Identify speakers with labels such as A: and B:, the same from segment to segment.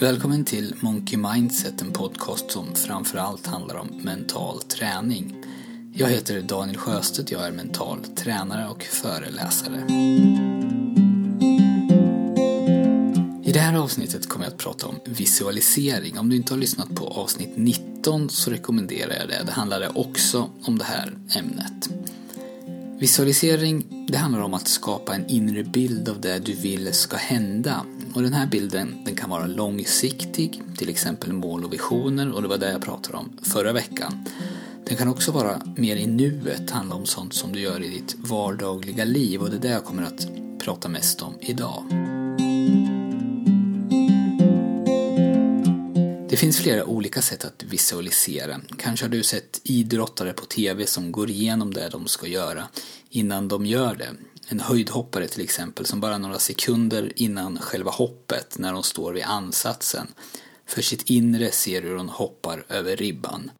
A: Välkommen till Monkey Mindset, en podcast som framförallt handlar om mental träning. Jag heter Daniel Sjöstedt, jag är mental tränare och föreläsare. I det här avsnittet kommer jag att prata om visualisering. Om du inte har lyssnat på avsnitt 19 så rekommenderar jag det. Det handlade också om det här ämnet. Visualisering, det handlar om att skapa en inre bild av det du vill ska hända. Och den här bilden den kan vara långsiktig, till exempel mål och visioner och det var det jag pratade om förra veckan. Den kan också vara mer i nuet, handla om sånt som du gör i ditt vardagliga liv och det är det jag kommer att prata mest om idag. Det finns flera olika sätt att visualisera. Kanske har du sett idrottare på TV som går igenom det de ska göra innan de gör det. En höjdhoppare till exempel som bara några sekunder innan själva hoppet, när hon står vid ansatsen, för sitt inre ser hur hon hoppar över ribban.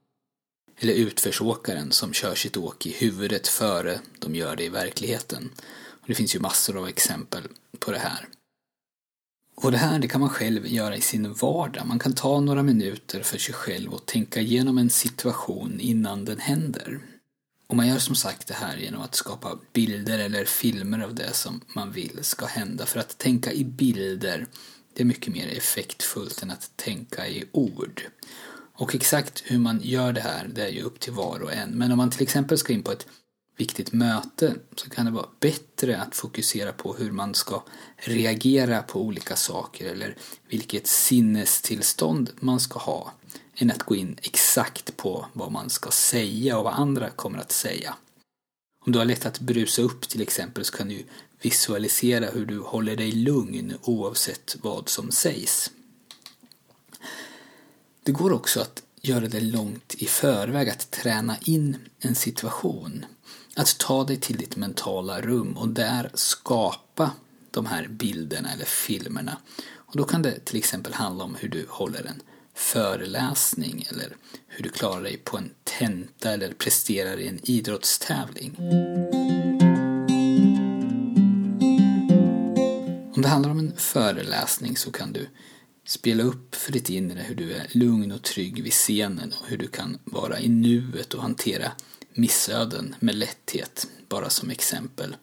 A: Eller utförsåkaren som kör sitt åk i huvudet före de gör det i verkligheten. Och det finns ju massor av exempel på det här. Och det här det kan man själv göra i sin vardag. Man kan ta några minuter för sig själv och tänka igenom en situation innan den händer. Och man gör som sagt det här genom att skapa bilder eller filmer av det som man vill ska hända. För att tänka i bilder, det är mycket mer effektfullt än att tänka i ord. Och exakt hur man gör det här, det är ju upp till var och en. Men om man till exempel ska in på ett viktigt möte så kan det vara bättre att fokusera på hur man ska reagera på olika saker eller vilket sinnestillstånd man ska ha än att gå in exakt på vad man ska säga och vad andra kommer att säga. Om du har lätt att brusa upp till exempel så kan du visualisera hur du håller dig lugn oavsett vad som sägs. Det går också att göra det långt i förväg, att träna in en situation. Att ta dig till ditt mentala rum och där skapa de här bilderna eller filmerna. Och då kan det till exempel handla om hur du håller en föreläsning eller hur du klarar dig på en tenta eller presterar i en idrottstävling. Om det handlar om en föreläsning så kan du spela upp för ditt inre hur du är lugn och trygg vid scenen och hur du kan vara i nuet och hantera missöden med lätthet, bara som exempel.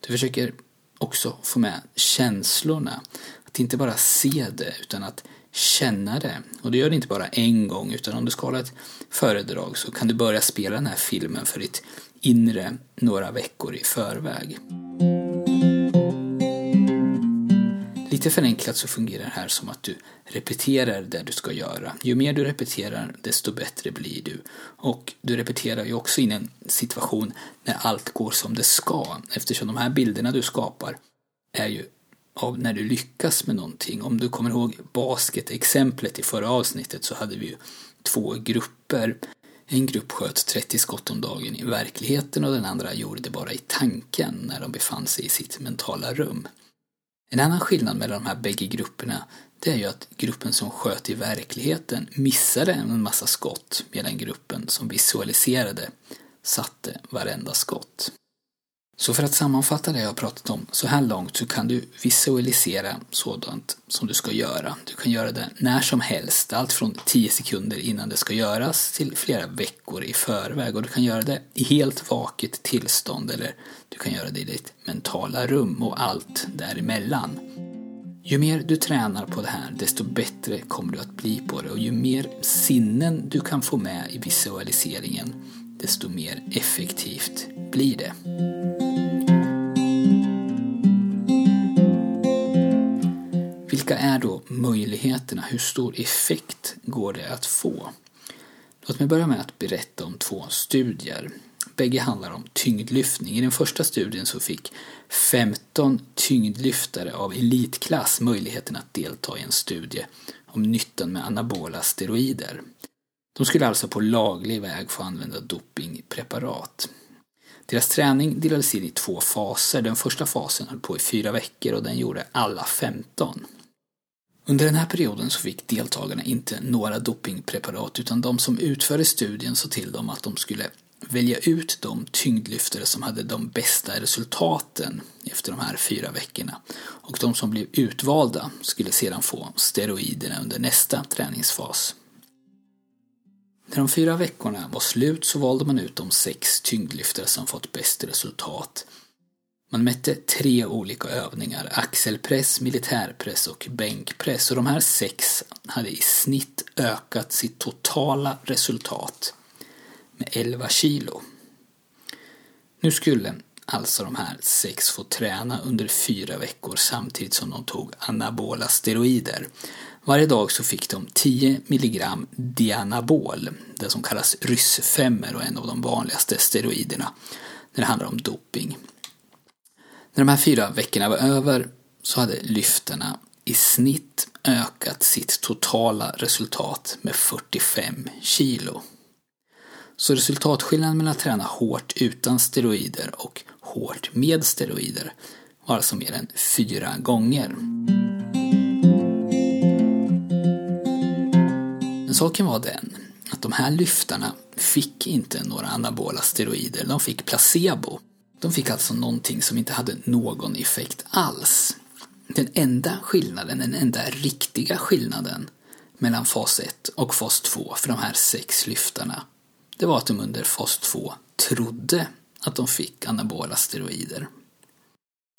A: Du försöker också få med känslorna, att inte bara se det utan att känna det. Och du gör det inte bara en gång utan om du ska hålla ett föredrag så kan du börja spela den här filmen för ditt inre några veckor i förväg. Lite förenklat så fungerar det här som att du repeterar det du ska göra. Ju mer du repeterar, desto bättre blir du. Och du repeterar ju också in en situation när allt går som det ska, eftersom de här bilderna du skapar är ju av när du lyckas med någonting. Om du kommer ihåg basketexemplet i förra avsnittet så hade vi ju två grupper. En grupp sköt 30 skott om dagen i verkligheten och den andra gjorde det bara i tanken när de befann sig i sitt mentala rum. En annan skillnad mellan de här bägge grupperna det är ju att gruppen som sköt i verkligheten missade en massa skott medan gruppen som visualiserade satte varenda skott. Så för att sammanfatta det jag har pratat om så här långt så kan du visualisera sådant som du ska göra. Du kan göra det när som helst, allt från 10 sekunder innan det ska göras till flera veckor i förväg och du kan göra det i helt vaket tillstånd eller du kan göra det i ditt mentala rum och allt däremellan. Ju mer du tränar på det här, desto bättre kommer du att bli på det och ju mer sinnen du kan få med i visualiseringen, desto mer effektivt blir det. Möjligheterna? Hur stor effekt går det att få? Låt mig börja med att berätta om två studier. Bägge handlar om tyngdlyftning. I den första studien så fick 15 tyngdlyftare av elitklass möjligheten att delta i en studie om nyttan med anabola steroider. De skulle alltså på laglig väg få använda dopingpreparat. Deras träning delades in i två faser. Den första fasen höll på i fyra veckor och den gjorde alla 15. Under den här perioden så fick deltagarna inte några dopingpreparat utan de som utförde studien sa till dem att de skulle välja ut de tyngdlyftare som hade de bästa resultaten efter de här fyra veckorna. Och de som blev utvalda skulle sedan få steroiderna under nästa träningsfas. När de fyra veckorna var slut så valde man ut de sex tyngdlyftare som fått bäst resultat. Man mätte tre olika övningar, axelpress, militärpress och bänkpress och de här sex hade i snitt ökat sitt totala resultat med 11 kilo. Nu skulle alltså de här sex få träna under fyra veckor samtidigt som de tog anabola steroider. Varje dag så fick de 10 milligram dianabol, det som kallas ryssfemmer och en av de vanligaste steroiderna när det handlar om doping. När de här fyra veckorna var över så hade lyftarna i snitt ökat sitt totala resultat med 45 kilo. Så resultatskillnaden mellan att träna hårt utan steroider och hårt med steroider var alltså mer än fyra gånger. Men saken var den att de här lyftarna fick inte några anabola steroider, de fick placebo. De fick alltså någonting som inte hade någon effekt alls. Den enda skillnaden, den enda riktiga skillnaden mellan fas 1 och fas 2 för de här sex lyftarna det var att de under fas 2 trodde att de fick anabola steroider.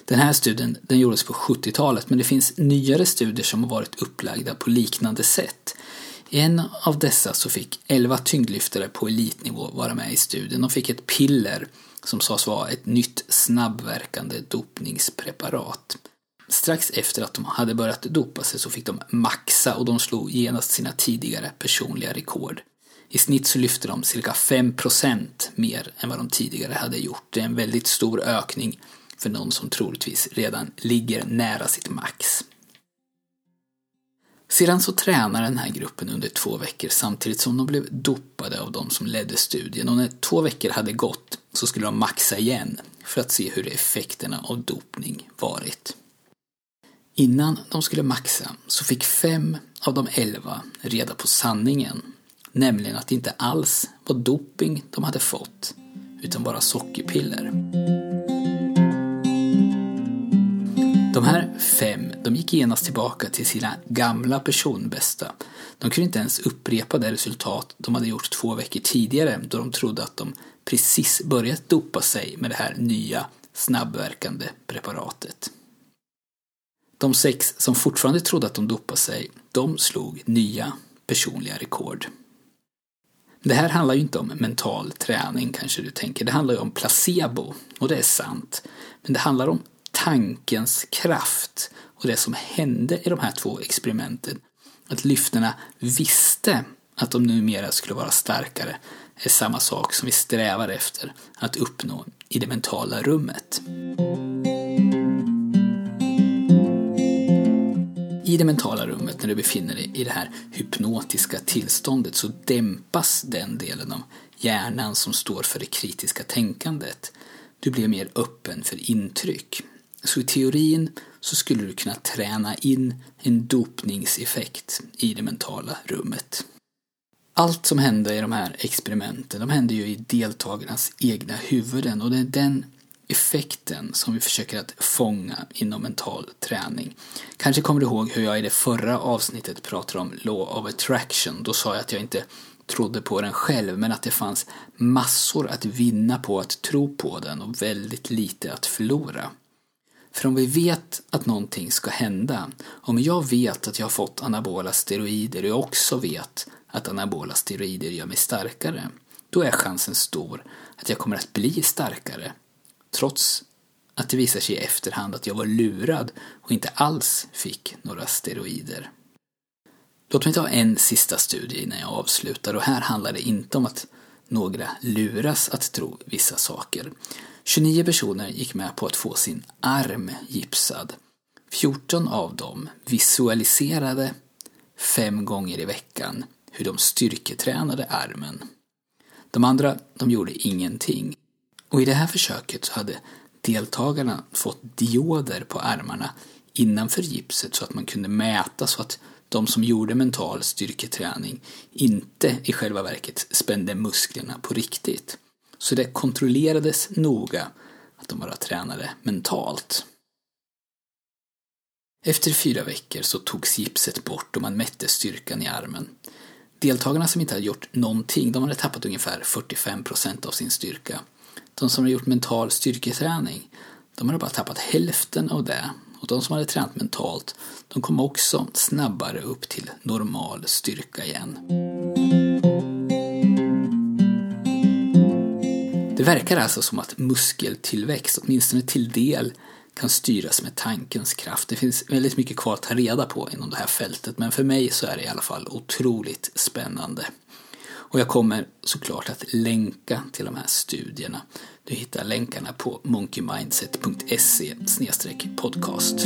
A: Den här studien den gjordes på 70-talet men det finns nyare studier som har varit upplagda på liknande sätt. I en av dessa så fick 11 tyngdlyftare på elitnivå vara med i studien. De fick ett piller som sades vara ett nytt snabbverkande dopningspreparat. Strax efter att de hade börjat dopa sig så fick de maxa och de slog genast sina tidigare personliga rekord. I snitt så lyfte de cirka 5% mer än vad de tidigare hade gjort. Det är en väldigt stor ökning för någon som troligtvis redan ligger nära sitt max. Sedan så tränade den här gruppen under två veckor samtidigt som de blev dopade av de som ledde studien och när två veckor hade gått så skulle de maxa igen för att se hur effekterna av dopning varit. Innan de skulle maxa så fick fem av de elva reda på sanningen Nämligen att det inte alls var doping de hade fått, utan bara sockerpiller. Fem, de gick genast tillbaka till sina gamla personbästa. De kunde inte ens upprepa det resultat de hade gjort två veckor tidigare då de trodde att de precis börjat dopa sig med det här nya snabbverkande preparatet. De sex som fortfarande trodde att de dopade sig, de slog nya personliga rekord. Det här handlar ju inte om mental träning kanske du tänker. Det handlar ju om placebo och det är sant. Men det handlar om tankens kraft och det som hände i de här två experimenten. Att lyftarna visste att de numera skulle vara starkare är samma sak som vi strävar efter att uppnå i det mentala rummet. I det mentala rummet, när du befinner dig i det här hypnotiska tillståndet, så dämpas den delen av hjärnan som står för det kritiska tänkandet. Du blir mer öppen för intryck. Så i teorin så skulle du kunna träna in en dopningseffekt i det mentala rummet. Allt som hände i de här experimenten, de hände ju i deltagarnas egna huvuden och det är den effekten som vi försöker att fånga inom mental träning. Kanske kommer du ihåg hur jag i det förra avsnittet pratade om Law of Attraction. Då sa jag att jag inte trodde på den själv men att det fanns massor att vinna på att tro på den och väldigt lite att förlora. För om vi vet att någonting ska hända, om jag vet att jag har fått anabola steroider och jag också vet att anabola steroider gör mig starkare, då är chansen stor att jag kommer att bli starkare trots att det visar sig i efterhand att jag var lurad och inte alls fick några steroider. Låt mig ta en sista studie innan jag avslutar och här handlar det inte om att några luras att tro vissa saker. 29 personer gick med på att få sin arm gipsad. 14 av dem visualiserade fem gånger i veckan hur de styrketränade armen. De andra, de gjorde ingenting. Och i det här försöket så hade deltagarna fått dioder på armarna innanför gipset så att man kunde mäta så att de som gjorde mental styrketräning inte i själva verket spände musklerna på riktigt. Så det kontrollerades noga att de bara tränade mentalt. Efter fyra veckor så togs gipset bort och man mätte styrkan i armen. Deltagarna som inte hade gjort någonting, de hade tappat ungefär 45% av sin styrka. De som hade gjort mental styrketräning, de hade bara tappat hälften av det. Och de som hade tränat mentalt, de kom också snabbare upp till normal styrka igen. Verkar alltså som att muskeltillväxt, åtminstone till del, kan styras med tankens kraft. Det finns väldigt mycket kvar att ta reda på inom det här fältet, men för mig så är det i alla fall otroligt spännande. Och jag kommer såklart att länka till de här studierna. Du hittar länkarna på monkeymindset.se podcast.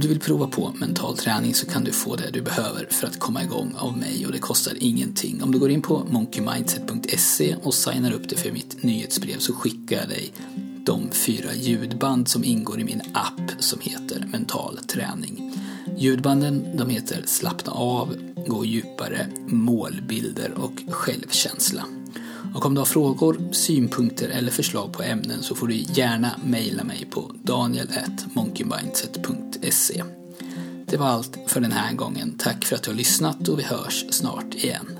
A: Om du vill prova på mental träning så kan du få det du behöver för att komma igång av mig och det kostar ingenting. Om du går in på monkeymindset.se och signar upp dig för mitt nyhetsbrev så skickar jag dig de fyra ljudband som ingår i min app som heter Mental träning. Ljudbanden de heter Slappna av, Gå djupare, Målbilder och Självkänsla. Och om du har frågor, synpunkter eller förslag på ämnen så får du gärna mejla mig på daniel.monkeymindset.se Det var allt för den här gången. Tack för att du har lyssnat och vi hörs snart igen.